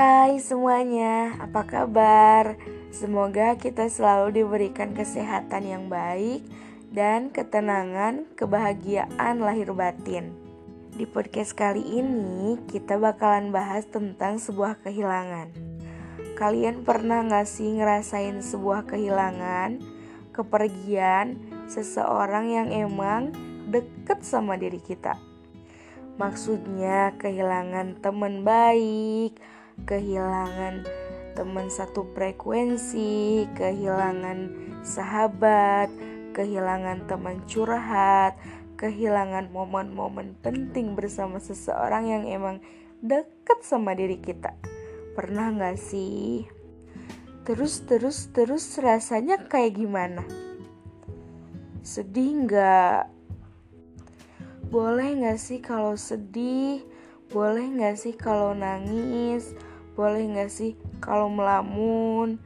Hai semuanya, apa kabar? Semoga kita selalu diberikan kesehatan yang baik dan ketenangan, kebahagiaan lahir batin. Di podcast kali ini, kita bakalan bahas tentang sebuah kehilangan. Kalian pernah gak sih ngerasain sebuah kehilangan, kepergian seseorang yang emang deket sama diri kita? Maksudnya kehilangan teman baik, kehilangan teman satu frekuensi, kehilangan sahabat, kehilangan teman curhat, kehilangan momen-momen penting bersama seseorang yang emang deket sama diri kita. Pernah gak sih? Terus terus terus rasanya kayak gimana? Sedih gak? Boleh gak sih kalau sedih? Boleh gak sih kalau nangis? Boleh gak sih kalau melamun?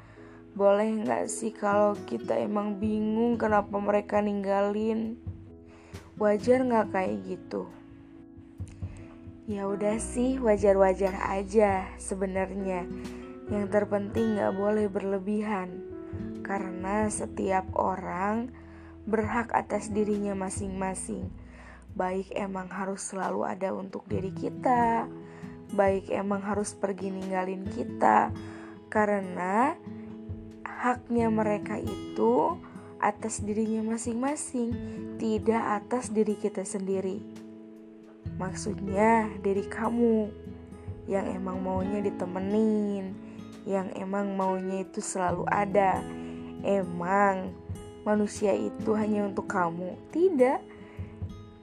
Boleh gak sih kalau kita emang bingung kenapa mereka ninggalin? Wajar gak kayak gitu? Ya udah sih, wajar-wajar aja sebenarnya. Yang terpenting gak boleh berlebihan. Karena setiap orang berhak atas dirinya masing-masing baik emang harus selalu ada untuk diri kita, baik emang harus pergi ninggalin kita, karena haknya mereka itu atas dirinya masing-masing, tidak atas diri kita sendiri. Maksudnya, diri kamu yang emang maunya ditemenin, yang emang maunya itu selalu ada. Emang manusia itu hanya untuk kamu, tidak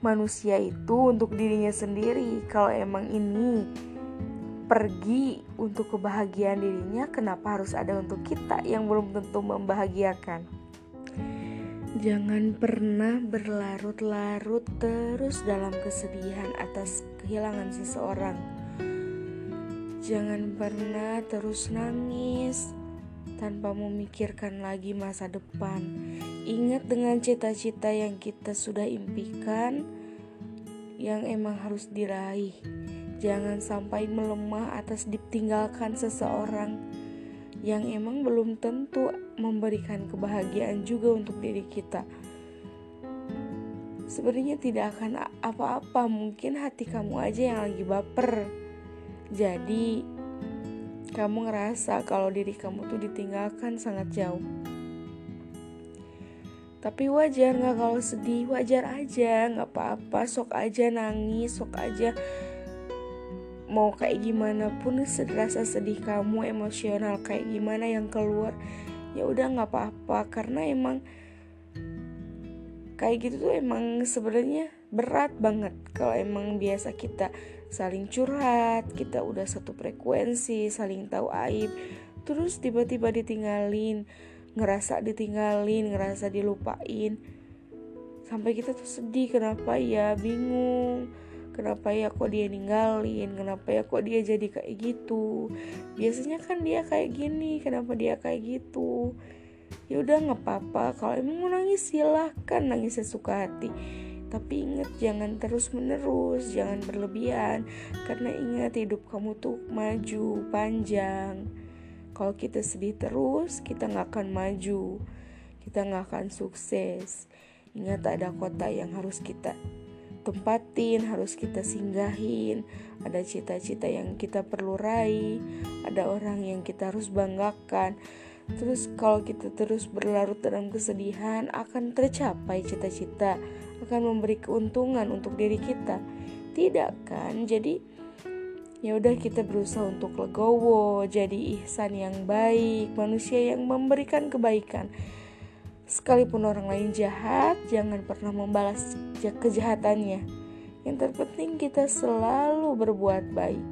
manusia itu untuk dirinya sendiri. Kalau emang ini pergi untuk kebahagiaan dirinya, kenapa harus ada untuk kita yang belum tentu membahagiakan? Jangan pernah berlarut-larut terus dalam kesedihan atas kehilangan seseorang. Jangan pernah terus nangis tanpa memikirkan lagi masa depan. Ingat dengan cita-cita yang kita sudah impikan, yang emang harus diraih. Jangan sampai melemah atas ditinggalkan seseorang yang emang belum tentu memberikan kebahagiaan juga untuk diri kita. Sebenarnya tidak akan apa-apa, mungkin hati kamu aja yang lagi baper. Jadi, kamu ngerasa kalau diri kamu tuh ditinggalkan sangat jauh. Tapi wajar nggak kalau sedih, wajar aja, nggak apa-apa, sok aja nangis, sok aja mau kayak gimana pun rasa sedih kamu emosional kayak gimana yang keluar ya udah nggak apa-apa karena emang kayak gitu tuh emang sebenarnya berat banget kalau emang biasa kita saling curhat kita udah satu frekuensi saling tahu aib terus tiba-tiba ditinggalin ngerasa ditinggalin, ngerasa dilupain. Sampai kita tuh sedih kenapa ya, bingung. Kenapa ya kok dia ninggalin? Kenapa ya kok dia jadi kayak gitu? Biasanya kan dia kayak gini, kenapa dia kayak gitu? Ya udah nggak apa-apa. Kalau emang mau nangis silahkan nangis sesuka hati. Tapi ingat jangan terus menerus, jangan berlebihan. Karena ingat hidup kamu tuh maju, panjang kalau kita sedih terus, kita nggak akan maju, kita nggak akan sukses. Ingat ada kota yang harus kita tempatin, harus kita singgahin, ada cita-cita yang kita perlu raih, ada orang yang kita harus banggakan. Terus kalau kita terus berlarut dalam kesedihan akan tercapai cita-cita, akan memberi keuntungan untuk diri kita. Tidak kan? Jadi ya udah kita berusaha untuk legowo, jadi ihsan yang baik, manusia yang memberikan kebaikan. Sekalipun orang lain jahat, jangan pernah membalas kejahatannya. Yang terpenting kita selalu berbuat baik.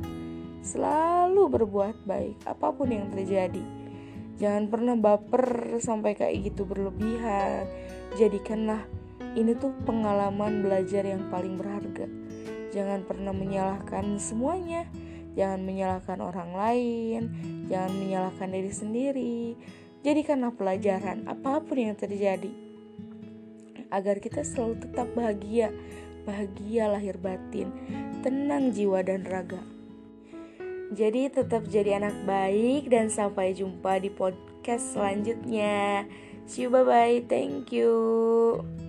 Selalu berbuat baik apa pun yang terjadi. Jangan pernah baper sampai kayak gitu berlebihan. Jadikanlah ini tuh pengalaman belajar yang paling berharga. Jangan pernah menyalahkan semuanya. Jangan menyalahkan orang lain, jangan menyalahkan diri sendiri. Jadikanlah pelajaran apa pun yang terjadi agar kita selalu tetap bahagia, bahagia lahir batin, tenang jiwa dan raga. Jadi tetap jadi anak baik dan sampai jumpa di podcast selanjutnya. See you bye bye. Thank you.